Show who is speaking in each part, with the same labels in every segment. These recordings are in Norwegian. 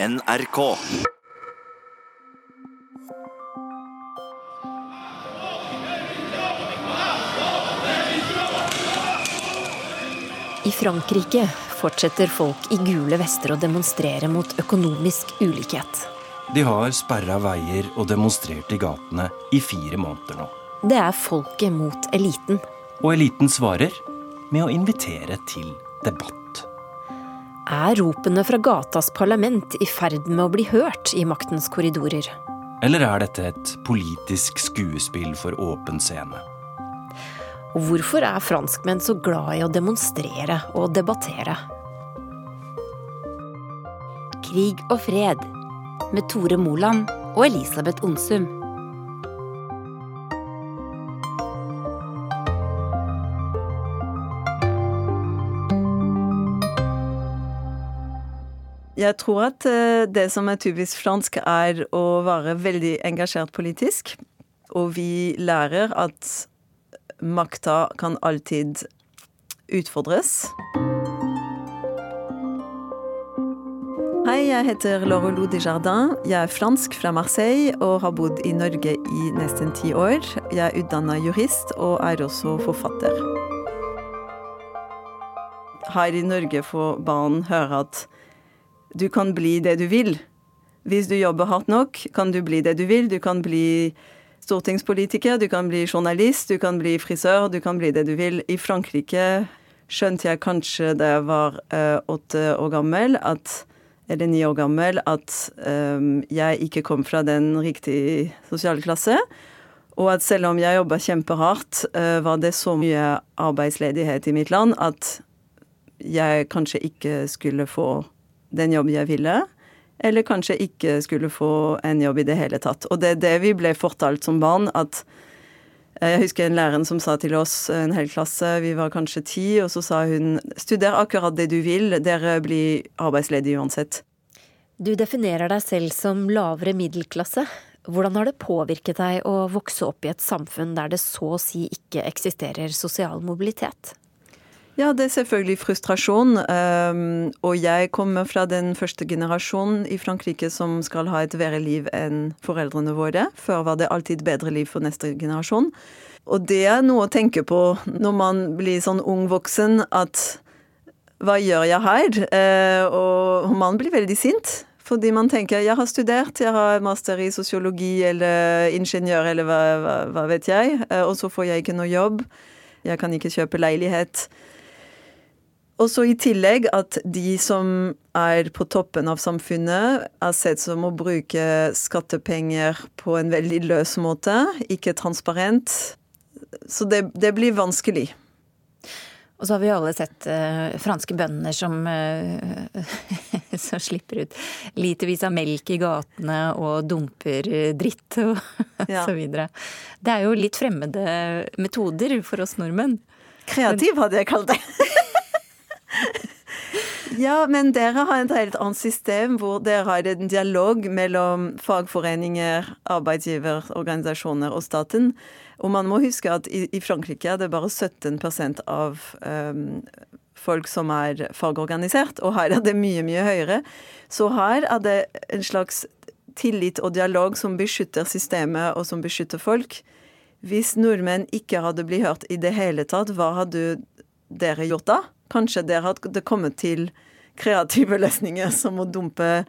Speaker 1: NRK.
Speaker 2: I Frankrike fortsetter folk i gule vester å demonstrere mot økonomisk ulikhet.
Speaker 3: De har sperra veier og demonstrert i gatene i fire måneder nå.
Speaker 2: Det er folket mot eliten.
Speaker 3: Og eliten svarer med å invitere til debatt.
Speaker 2: Er ropene fra gatas parlament i ferd med å bli hørt i maktens korridorer?
Speaker 3: Eller er dette et politisk skuespill for åpen scene?
Speaker 2: Og hvorfor er franskmenn så glad i å demonstrere og debattere?
Speaker 4: Krig og fred med Tore Moland og Elisabeth Onsum.
Speaker 5: Jeg tror at eh, det som er typisk fransk, er å være veldig engasjert politisk. Og vi lærer at makta kan alltid utfordres. Hei, jeg heter Laurelou Desjardins. Jeg er fransk fra Marseille og har bodd i Norge i nesten ti år. Jeg er utdanna jurist og er også forfatter. Her i Norge får barn høre at du kan bli det du vil. Hvis du jobber hardt nok, kan du bli det du vil. Du kan bli stortingspolitiker, du kan bli journalist, du kan bli frisør, du kan bli det du vil. I Frankrike skjønte jeg kanskje da jeg var uh, åtte år gammel, at, eller ni år gammel, at um, jeg ikke kom fra den riktige sosiale klasse. Og at selv om jeg jobba kjempehardt, uh, var det så mye arbeidsledighet i mitt land at jeg kanskje ikke skulle få den jobben jeg ville, eller kanskje ikke skulle få en jobb i det hele tatt. Og det er det vi ble fortalt som barn, at jeg husker en lærer som sa til oss, en hel klasse, vi var kanskje ti, og så sa hun studer akkurat det du vil, dere blir arbeidsledige uansett.
Speaker 2: Du definerer deg selv som lavere middelklasse. Hvordan har det påvirket deg å vokse opp i et samfunn der det så å si ikke eksisterer sosial mobilitet?
Speaker 5: Ja, det er selvfølgelig frustrasjon. Um, og jeg kommer fra den første generasjonen i Frankrike som skal ha et verre liv enn foreldrene våre. Før var det alltid bedre liv for neste generasjon. Og det er noe å tenke på når man blir sånn ung voksen, at hva gjør jeg her? Uh, og man blir veldig sint. Fordi man tenker jeg har studert, jeg har master i sosiologi eller ingeniør eller hva, hva, hva vet jeg, uh, og så får jeg ikke noe jobb. Jeg kan ikke kjøpe leilighet. Og så i tillegg at de som er på toppen av samfunnet, er sett som å bruke skattepenger på en veldig løs måte, ikke transparent. Så det, det blir vanskelig.
Speaker 4: Og så har vi alle sett uh, franske bønder som, uh, som slipper ut litervis av melk i gatene og dumper dritt og ja. så videre. Det er jo litt fremmede metoder for oss nordmenn.
Speaker 5: Kreativ hadde jeg kalt det. Ja, men dere har et helt annet system hvor dere har en dialog mellom fagforeninger, arbeidsgiverorganisasjoner og staten. Og man må huske at i, Frankrike er det bare 17 av um, folk som er fagorganisert, og her er det mye, mye høyere. Så her er det en slags tillit og dialog som beskytter systemet, og som beskytter folk. Hvis nordmenn ikke hadde blitt hørt i det hele tatt, hva hadde dere gjort da? Kanskje der har det kommet til kreative løsninger som å dumpe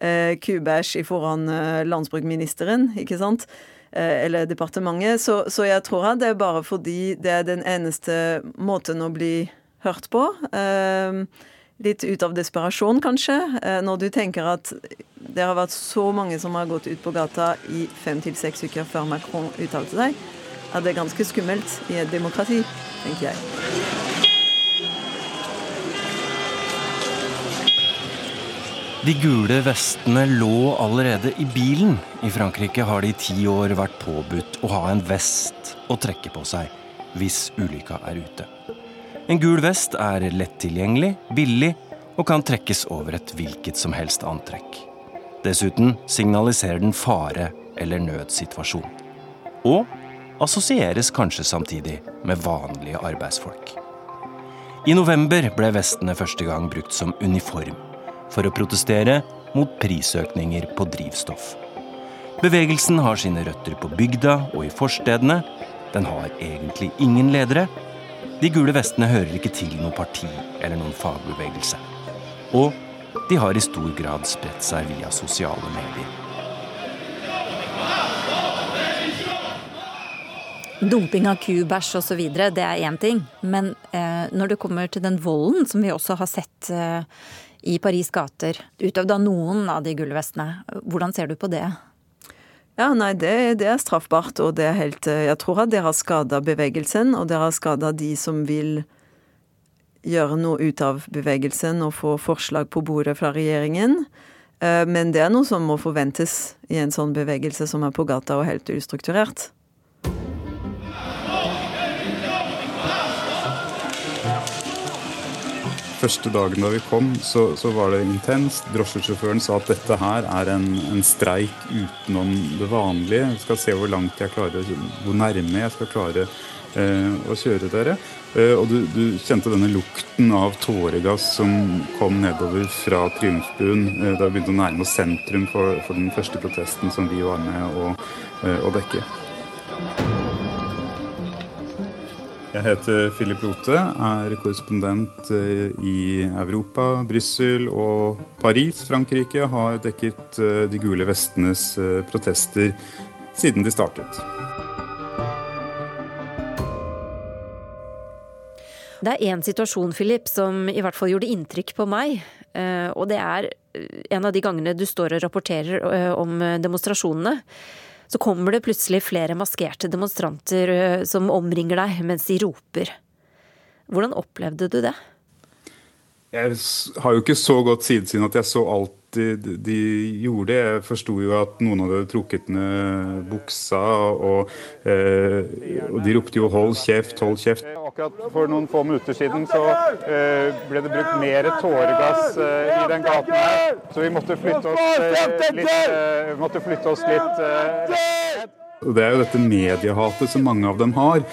Speaker 5: eh, kubæsj foran eh, landsbruksministeren, ikke sant? Eh, eller departementet. Så, så, jeg tror at det er bare fordi det er den eneste måten å bli hørt på. Eh, litt ut av desperasjon, kanskje, eh, når du tenker at det har vært så mange som har gått ut på gata i fem til seks uker før Macron uttalte seg, at det er ganske skummelt i et demokrati, tenker jeg.
Speaker 3: De gule vestene lå allerede i bilen. I Frankrike har det i ti år vært påbudt å ha en vest å trekke på seg hvis ulykka er ute. En gul vest er lett tilgjengelig, billig og kan trekkes over et hvilket som helst antrekk. Dessuten signaliserer den fare eller nødsituasjon. Og assosieres kanskje samtidig med vanlige arbeidsfolk. I november ble vestene første gang brukt som uniform for å protestere mot prisøkninger på drivstoff. Bevegelsen har sine røtter på bygda og i forstedene. Den har egentlig ingen ledere. De gule vestene hører ikke til noe parti eller noen fagbevegelse. Og de har i stor grad spredt seg via sosiale medier.
Speaker 4: Dumping av kubæsj osv., det er én ting. Men eh, når det kommer til den volden som vi også har sett eh, i Paris gater, utøvd av noen av de gullvestene. hvordan ser du på det?
Speaker 5: Ja, nei, det, det, er straffbart, og det er helt eh, Jeg tror at det har skada bevegelsen, og det har skada de som vil gjøre noe ut av bevegelsen og få forslag på bordet fra regjeringen. Eh, men det er noe som må forventes i en sånn bevegelse som er på gata og helt ustrukturert.
Speaker 1: Første dagen da vi kom, så, så var det intenst. Drosjesjåføren sa at dette her er en, en, streik utenom det vanlige. Jeg skal se hvor langt jeg klarer, hvor nærme jeg skal klare eh, å kjøre dere. Eh, og du, du, kjente denne lukten av tåregass som kom nedover fra Triumfbuen eh, da vi begynte å nærme oss sentrum for, for, den første protesten som vi var med å, eh, å dekke. Jeg heter Philip Lote, er korrespondent eh, i Europa, Brussel og Paris, Frankrike. Har dekket eh, de gule vestenes eh, protester siden de startet.
Speaker 2: Det er én situasjon, Philip, som i hvert fall gjorde inntrykk på meg. Og det er en av de gangene du står og rapporterer om demonstrasjonene så kommer det plutselig flere maskerte demonstranter eh, som omringer deg mens de roper. Hvordan opplevde du det?
Speaker 1: Jeg har jo ikke så godt sidesyn at jeg så alt de, de gjorde. Jeg forsto jo at noen hadde trukket ned buksa, og, eh, og, de ropte jo 'hold kjeft, hold kjeft'. Akkurat for noen få minutter siden så eh, ble det brukt mer tåregass eh, i den gaten her, så vi måtte flytte oss eh, litt, eh, måtte flytte oss litt det er jo dette mediehatet som mange av dem har,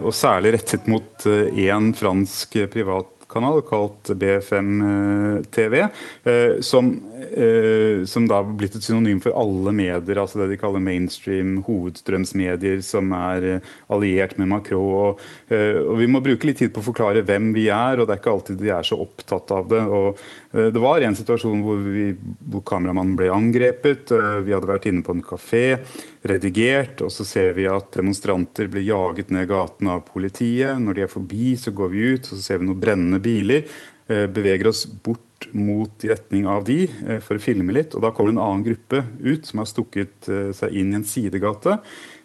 Speaker 1: og særlig rettet mot én fransk privat kanal kalt B5 eh, TV, eh, som, eh, som da har blitt et synonym for alle medier, altså det de kaller mainstream hovedstrømsmedier, som er alliert med Macron. Og, og, Vi må bruke litt tid på å forklare hvem vi er, og det er ikke alltid de er så opptatt av det. og Det var en situasjon hvor, vi, hvor kameramannen ble angrepet. Vi hadde vært inne på en kafé redigert. Og så ser vi at demonstranter blir jaget ned gaten av politiet. Når de er forbi, så går vi ut, og så ser vi noen brennende biler. Eh, beveger oss bort mot i retning av de eh, for å filme litt. Og da kommer en annen gruppe ut som har stukket eh, seg inn i en sidegate.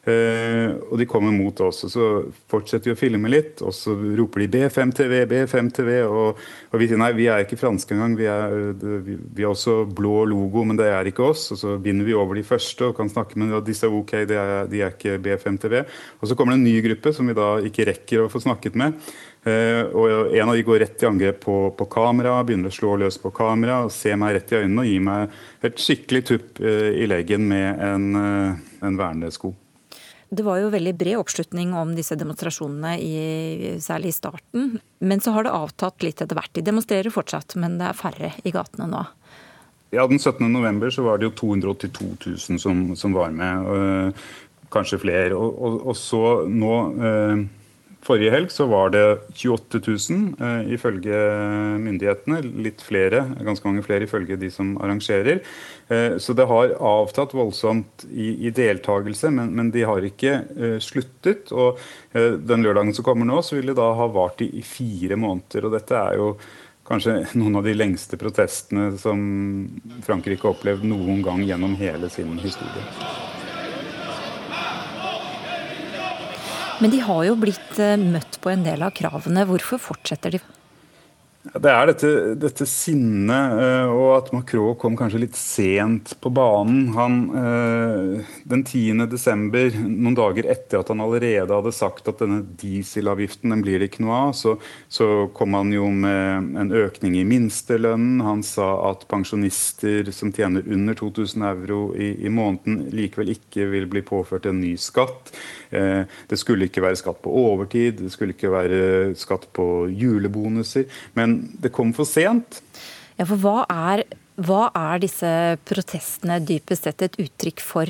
Speaker 1: Og de kommer mot oss. og Så fortsetter vi å filme litt, og så roper de B5TV, B5TV. Og, og vi sier nei, vi er ikke franske engang. Vi er, vi, vi er også blå logo, men det er ikke oss. Og så binder vi over de første og kan snakke med dem. Disse er ok, de er, de er ikke B5TV. Og så kommer det en ny gruppe som vi da ikke rekker å få snakket med. Uh, og En av de går rett i angrep på, på kamera, begynner å slå løs på kamera, ser meg rett i øynene og gir meg et skikkelig tupp uh, i leggen med en, en vernesko.
Speaker 4: Det var jo veldig bred oppslutning om disse demonstrasjonene, i, særlig i starten. Men så har det avtatt litt etter hvert. De demonstrerer fortsatt, men det er færre i gatene nå.
Speaker 1: Ja, Den 17. november så var det jo 282 000 som, som var med. Øh, kanskje flere. Og, og, og så nå øh, Forrige helg så var det 28 000 uh, ifølge myndighetene. Litt flere, ganske mange flere ifølge de som arrangerer. Uh, så det har avtatt voldsomt i, i deltakelse, men, men, de har ikke uh, sluttet. Og den lørdagen som kommer nå, så vil det da ha vart i, i fire måneder. Og dette er jo kanskje noen av de lengste protestene som Frankrike har opplevd noen gang gjennom hele sin historie.
Speaker 4: Men de har jo blitt eh, møtt på en del av kravene. Hvorfor fortsetter de?
Speaker 1: Det er dette, dette sinnet, eh, og at Macron kom kanskje litt sent på banen. Han, eh, den 10. desember, noen dager etter at han allerede hadde sagt at denne dieselavgiften den blir det ikke noe av, så, så kom han jo med en økning i minstelønnen. Han sa at pensjonister som tjener under 2000 euro i, i måneden, likevel ikke vil bli påført en ny skatt. Eh, det skulle ikke være skatt på overtid, det skulle ikke være skatt på julebonuser. Men det kom for sent.
Speaker 2: Ja, for hva er
Speaker 4: Hva er disse protestene dypest sett et uttrykk for?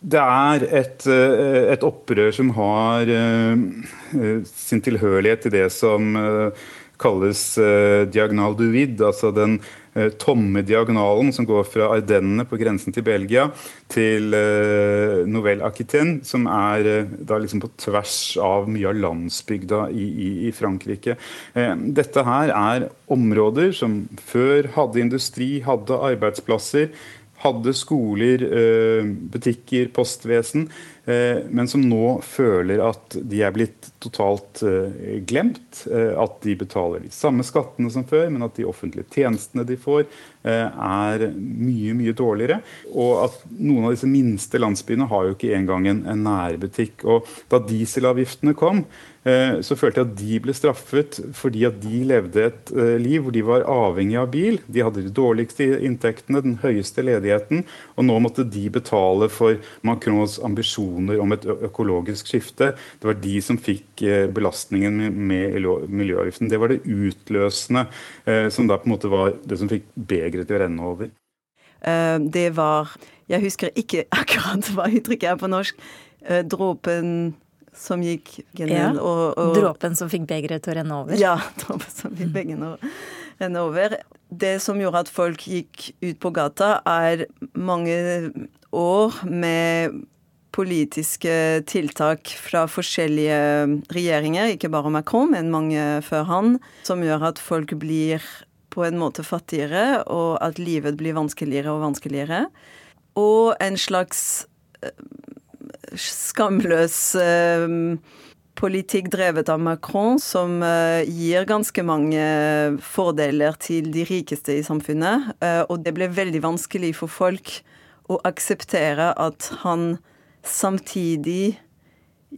Speaker 1: Det er et, eh, et, opprør som har uh, sin tilhørighet til det som kalles diagnal diagonal du vide, altså den tomme diagonalen som går fra Ardennene på grensen til Belgia til uh, Nouvelle Aquitaine, som er da liksom på tvers av mye av landsbygda i, i, i Frankrike. dette her er områder som før hadde industri, hadde arbeidsplasser hadde skoler, butikker, postvesen. Eh, men som nå føler at de er blitt totalt eh, glemt. Eh, at de betaler de samme skattene som før, men at de offentlige tjenestene de får, er mye mye dårligere. Og at noen av disse minste landsbyene har jo ikke engang en, nærbutikk. Og da dieselavgiftene kom, Eh, så følte jeg at de ble straffet fordi at de levde et eh, liv hvor de var avhengig av bil. De hadde de dårligste inntektene, den høyeste ledigheten. Og nå måtte de betale for Macrons ambisjoner om et økologisk skifte. Det var de som fikk eh, belastningen med miljøavgiften. Det var det utløsende, som da på en måte var det som fikk begeret til å renne over.
Speaker 5: Det var Jeg husker ikke akkurat hva uttrykket er på norsk. Dråpen som gikk
Speaker 4: gjennom ja, og, og, Dråpen som fikk begeret til å renne over?
Speaker 5: Ja, dråpen som fikk begeret til å renne over. Det som gjorde at folk gikk ut på gata, er mange år med politiske tiltak fra forskjellige regjeringer, ikke bare Macron, men mange før han, som gjør at folk blir på en måte fattigere, og at livet blir vanskeligere og vanskeligere. Og en slags skamløs eh, politikk drevet av Macron som eh, gir ganske mange fordeler til de rikeste i samfunnet. Eh, og det ble veldig vanskelig for folk å akseptere at han samtidig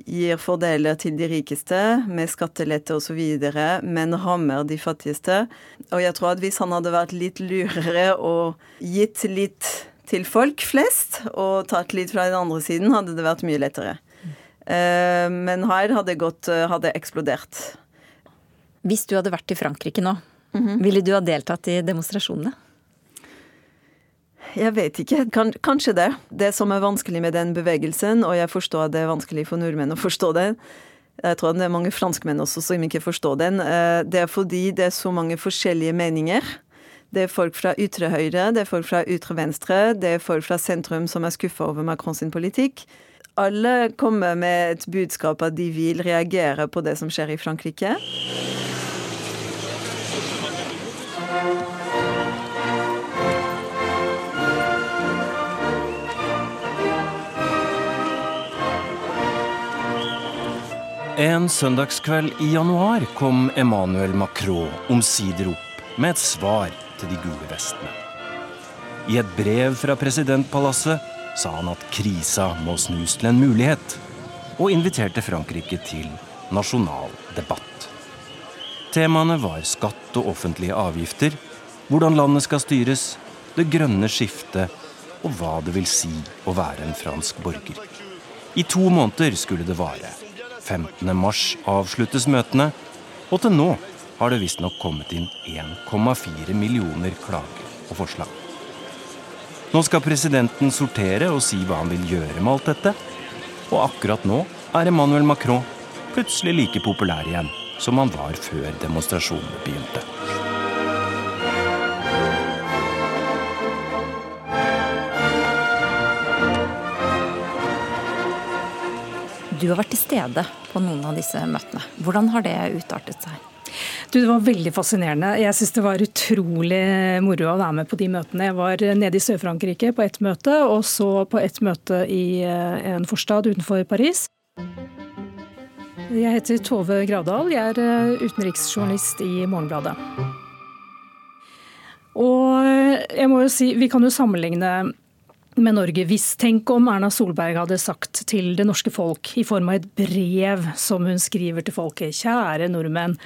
Speaker 5: gir fordeler til de rikeste med skattelette osv., men rammer de fattigste. Og jeg tror at hvis han hadde vært litt lurere og gitt litt til folk flest, og tatt litt fra den andre siden, hadde det vært mye lettere. Uh, men her hadde det gått, uh, hadde eksplodert.
Speaker 4: Hvis du hadde vært i Frankrike nå, mm -hmm. ville du ha deltatt i demonstrasjonene?
Speaker 5: Jeg vet ikke. Kan, kanskje det. Det som er vanskelig med den bevegelsen, og jeg forstår at det er vanskelig for nordmenn å forstå det, jeg tror det er mange franskmenn også som ikke forstår den, uh, det er fordi det er så mange forskjellige meninger det er folk fra ytre høyre, det er folk fra ytre venstre, det er folk fra sentrum som er skuffa over Macron sin politikk. Alle kommer med et budskap at de vil reagere på det som skjer i Frankrike.
Speaker 3: En søndagskveld i januar kom Emmanuel Macron omsider opp med et svar til de gule vestene. I et brev fra presidentpalasset sa han at krisa må snus til en mulighet, og inviterte Frankrike til nasjonal debatt. Temaene var skatt og offentlige avgifter, hvordan landet skal styres, det grønne skiftet og hva det vil si å være en fransk borger. I to måneder skulle det vare. 15. mars avsluttes møtene, og til nå har det visstnok kommet inn 1,4 millioner klager og forslag. Nå skal presidenten sortere og si hva han vil gjøre med alt dette. Og akkurat nå er Emmanuel Macron plutselig like populær igjen som han var før demonstrasjonene begynte.
Speaker 4: Du har vært til stede på noen av disse møtene. Hvordan har det utartet seg?
Speaker 6: Du, Det var veldig fascinerende. Jeg syns det var utrolig moro å være med på de møtene. Jeg var nede i Sør-Frankrike på ett møte, og så på et møte i eh, en forstad utenfor Paris. Jeg heter Tove Gravdal. Jeg er eh, utenriksjournalist i Morgenbladet. Og jeg må jo si, vi kan jo sammenligne med Norge hvis tenk om Erna Solberg hadde sagt til det norske folk i form av et brev som hun skriver til folket. Kjære nordmenn,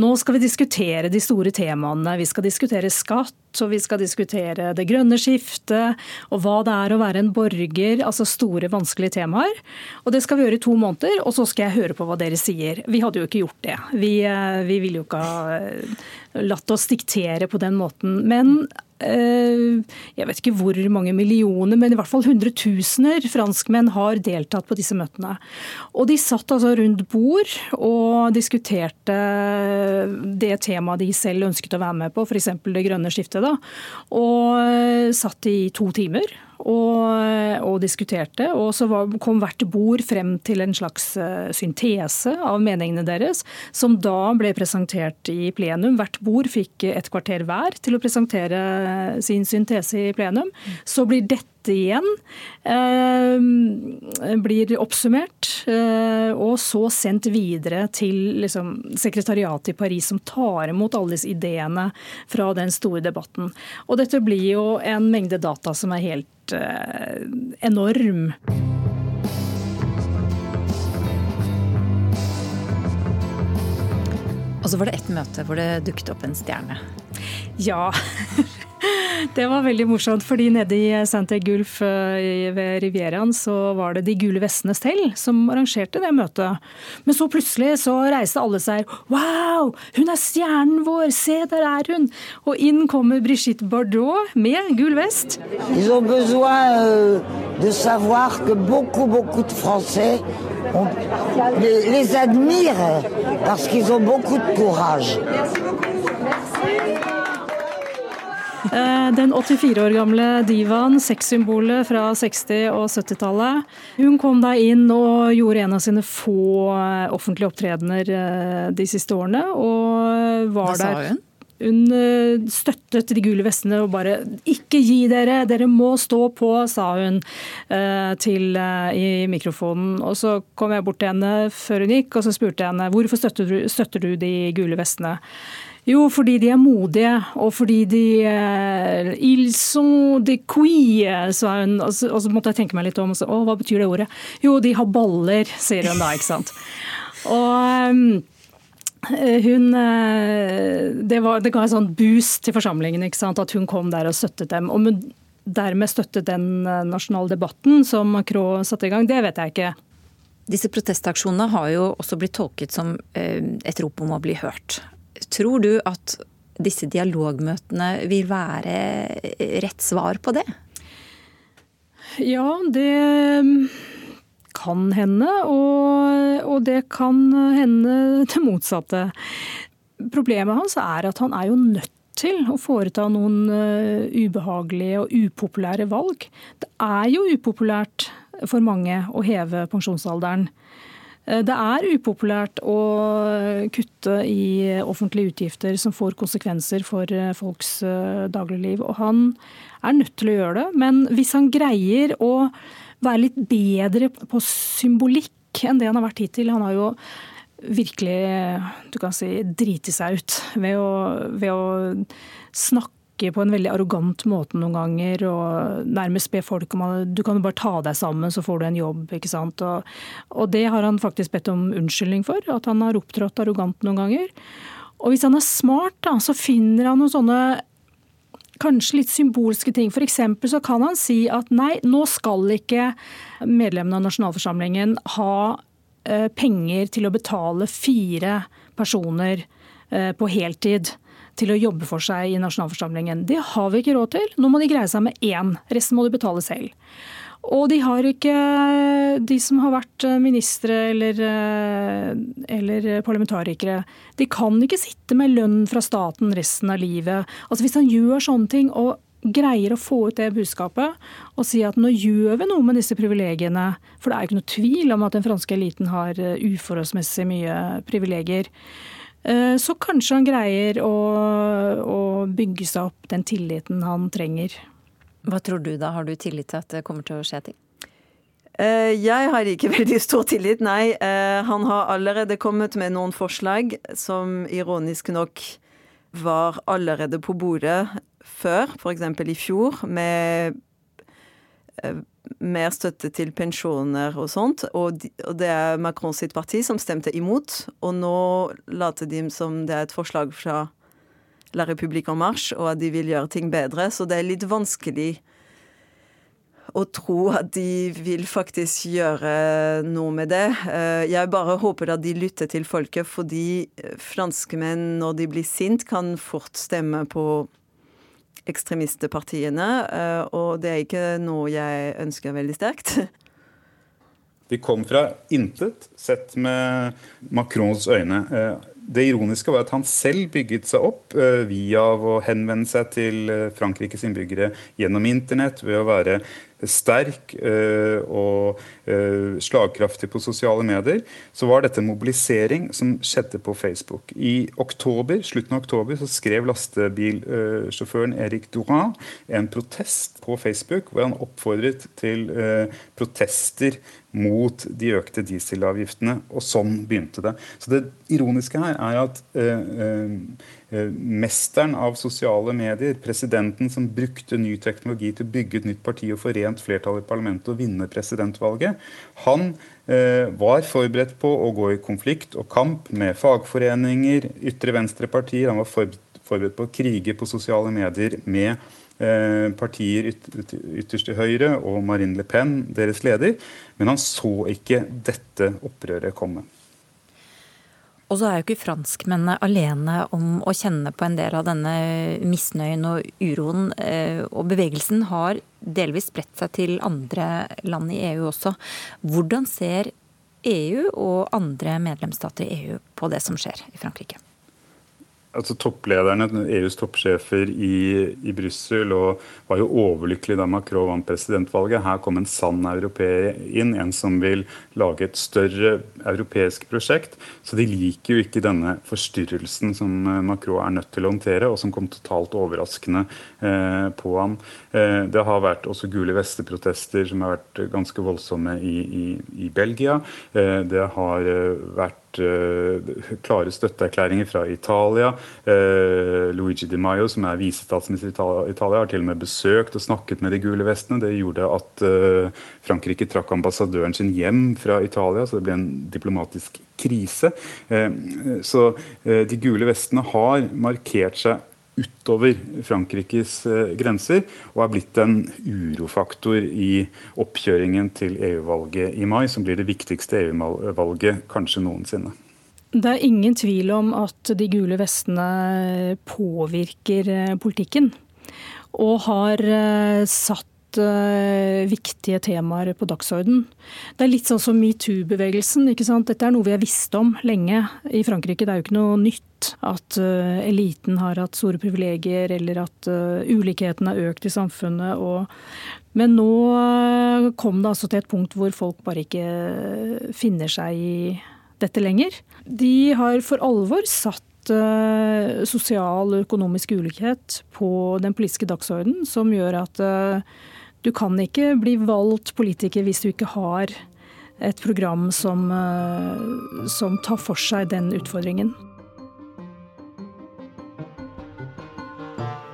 Speaker 6: nå skal vi diskutere de store temaene. Vi skal diskutere skatt, og vi skal diskutere det grønne skiftet, og hva det er å være en borger. Altså store, vanskelige temaer. Og det skal vi gjøre i to måneder, og så skal jeg høre på hva dere sier. Vi hadde jo ikke gjort det. Vi, eh, vi ville jo ikke ha latt oss diktere på den måten. Men Eh, jeg vet ikke hvor mange millioner, men i hvert fall hundretusener franskmenn har deltatt på disse møtene. Og de satt altså rundt bord og diskuterte det temaet de selv ønsket å være med på, f.eks. det grønne skiftet. Da. Og satt i to timer og, og diskuterte. Og så var, kom hvert bord frem til en slags uh, syntese av meningene deres, som da ble presentert i plenum. Hvert bord fikk et kvarter hver til å presentere sin syntese i plenum. Så blir dette igjen eh, blir oppsummert eh, og så sendt videre til liksom, sekretariatet i Paris, som tar imot alle disse ideene fra den store debatten. Og dette blir jo en mengde data som er helt Eh, enorm.
Speaker 4: Og så var det ett møte hvor det dukket opp en stjerne.
Speaker 6: Ja. Det var veldig morsomt, fordi nede i Santa Gulf eh, ved Rivieraen så var det De gule vestene selv som arrangerte det møtet. Men så plutselig så reiste alle seg. Wow, hun er stjernen vår! Se, der er hun! Og inn kommer Brigitte Bardot med gul vest. Ils ont besoin euh, de savoir que beaucoup, beaucoup de Français on les, les admirent parce qu'ils ont beaucoup de courage. Eh, den 84 år gamle divaen, sexsymbolet fra 60- og 70-tallet, hun kom da inn og gjorde en av sine få eh, offentlige opptredener eh, de siste årene. Og var Hva sa hun? Hun støttet de gule vestene og bare 'ikke gi dere, dere må stå på', sa hun til, i mikrofonen. Og så kom jeg bort til henne før hun gikk og så spurte jeg henne hvorfor støtter du, støtter du de gule vestene. Jo, fordi de er modige, og fordi de uh, Ils sont de quille, sa hun. Og så, og så, måtte jeg tenke meg litt om. Og så, å, hva betyr det ordet? Jo, de har baller, sier hun da, ikke sant. Og um, hun eh, det, var, det, ga en sånn boost til forsamlingen ikke sant? at hun kom der og støttet dem. Og dermed støttet den nasjonale debatten som Macron satte i gang, det vet jeg ikke.
Speaker 4: Disse protestaksjonene har jo også blitt tolket som et rop om å bli hørt. Tror du at disse dialogmøtene vil være rett svar på det?
Speaker 6: Ja, det kan hende, og, og det kan hende det motsatte. Problemet hans er at han er jo nødt til å foreta noen uh, ubehagelige og upopulære valg. Det er jo upopulært for mange å heve pensjonsalderen. Eh, det er upopulært å kutte i offentlige utgifter som får konsekvenser for eh, folks eh, dagligliv. Og han er nødt til å gjøre det. Men hvis han greier å være litt bedre på symbolikk enn det han har vært hittil Han har jo virkelig du kan si, driti seg ut ved å, ved å snakke snakke på en veldig arrogant måte noen ganger og nærmest be folk om at du kan jo bare ta deg sammen, så får du en jobb. ikke sant? Og, og det har han faktisk bedt om unnskyldning for, at han har opptrådt arrogant noen ganger. Og hvis han er smart, da, så finner han noen sånne kanskje litt symbolske ting. F.eks. så kan han si at nei, nå skal ikke medlemmene av nasjonalforsamlingen ha eh, penger til å betale fire personer eh, på heltid til å jobbe for seg i nasjonalforsamlingen. Det har vi ikke råd til. Nå må de greie seg med én. Resten må de betale selv. Og de har ikke De som har vært ministre eller, eller, parlamentarikere, de kan ikke sitte med lønn fra staten resten av livet. Altså Hvis han gjør sånne ting og greier å få ut det budskapet og si at nå gjør vi noe med disse privilegiene, for det er jo ikke noe tvil om at den franske eliten har uforholdsmessig mye privilegier. Eh, så kanskje han greier å, å, bygge seg opp den tilliten han trenger.
Speaker 4: Hva tror du da? Har du tillit til at det kommer til å skje ting?
Speaker 5: Eh, jeg har ikke veldig stor tillit, nei. Eh, han har allerede kommet med noen forslag som ironisk nok var allerede på bordet før, f.eks. i fjor, med mer støtte til pensjoner og sånt. Og, de, og, det er Macron sitt parti som stemte imot. Og nå later de som det er et forslag fra La République en Marche, og at de vil gjøre ting bedre. Så det er litt vanskelig å tro at de vil faktisk gjøre noe med det. Eh, jeg bare håper at de lytter til folket, fordi franskmenn, når de blir sint, kan fort stemme på ekstremistpartiene. Eh, og det er ikke noe jeg ønsker veldig sterkt.
Speaker 1: De kom fra intet, sett med Macrons øyne. Eh, det ironiske var at han selv bygget seg opp eh, via å henvende seg til Frankrikes innbyggere gjennom internett, ved å være sterk eh, og eh, slagkraftig på sosiale medier, så var dette mobilisering som skjedde på Facebook. I oktober, slutten av oktober så skrev lastebilsjåføren Erik Duran en protest på Facebook hvor han oppfordret til eh, protester mot de økte dieselavgiftene. Og sånn begynte det. Så det ironiske her er at eh, Eh, mesteren av sosiale medier, presidenten som brukte ny teknologi til å bygge et nytt parti og få rent flertall i parlamentet og vinne presidentvalget, han eh, var forberedt på å gå i konflikt og kamp med fagforeninger, ytre venstre-partier. Han var forberedt på å krige på sosiale medier med eh, partier ytterst til høyre og Marine Le Pen, deres leder. Men han så ikke dette opprøret komme.
Speaker 4: Og så er jo ikke franskmennene alene om å kjenne på en del av denne misnøyen og uroen. Eh, og bevegelsen har delvis spredt seg til andre land i EU også. Hvordan ser EU og andre medlemsstater i EU på det som skjer i Frankrike?
Speaker 1: Altså topplederne, EUs toppsjefer i, i Brussel, var jo overlykkelige da Macron vant presidentvalget. Her kom en sann europeer inn, en som vil lage et større europeisk prosjekt. Så de liker jo ikke denne forstyrrelsen som eh, Macron er nødt til å håndtere, og som kom totalt overraskende eh, på ham. Eh, det har vært også gule vester-protester som har vært ganske voldsomme i, i, i Belgia. Eh, det har eh, vært klare støtteerklæringer fra Italia. Uh, Luigi Di Maio, som er visestatsminister i Italia, har til og med besøkt og snakket med de gule vestene. Det gjorde at uh, Frankrike trakk ambassadøren sin hjem fra Italia, så det ble en diplomatisk krise. så de gule vestene har markert seg utover Frankrikes eh, grenser, og er blitt en urofaktor i oppkjøringen til EU-valget i mai, som blir det viktigste EU-valget kanskje noensinne.
Speaker 6: Det er ingen tvil om at de gule vestene påvirker eh, politikken. Og har eh, satt viktige temaer på dagsorden. Det er litt sånn som metoo-bevegelsen. Dette er noe vi har visst om lenge i Frankrike. Det er jo ikke noe nytt at uh, eliten har hatt store privilegier, eller at uh, ulikheten har økt i samfunnet. Og, men nå kom det altså til et punkt hvor folk bare ikke finner seg i dette lenger. De har for alvor satt sosial og økonomisk ulikhet på den politiske dagsordenen, som gjør at du kan ikke bli valgt politiker hvis du ikke har et program som, som tar for seg den utfordringen.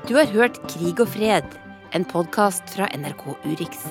Speaker 2: Du har hørt Krig og fred, en podkast fra NRK Urix.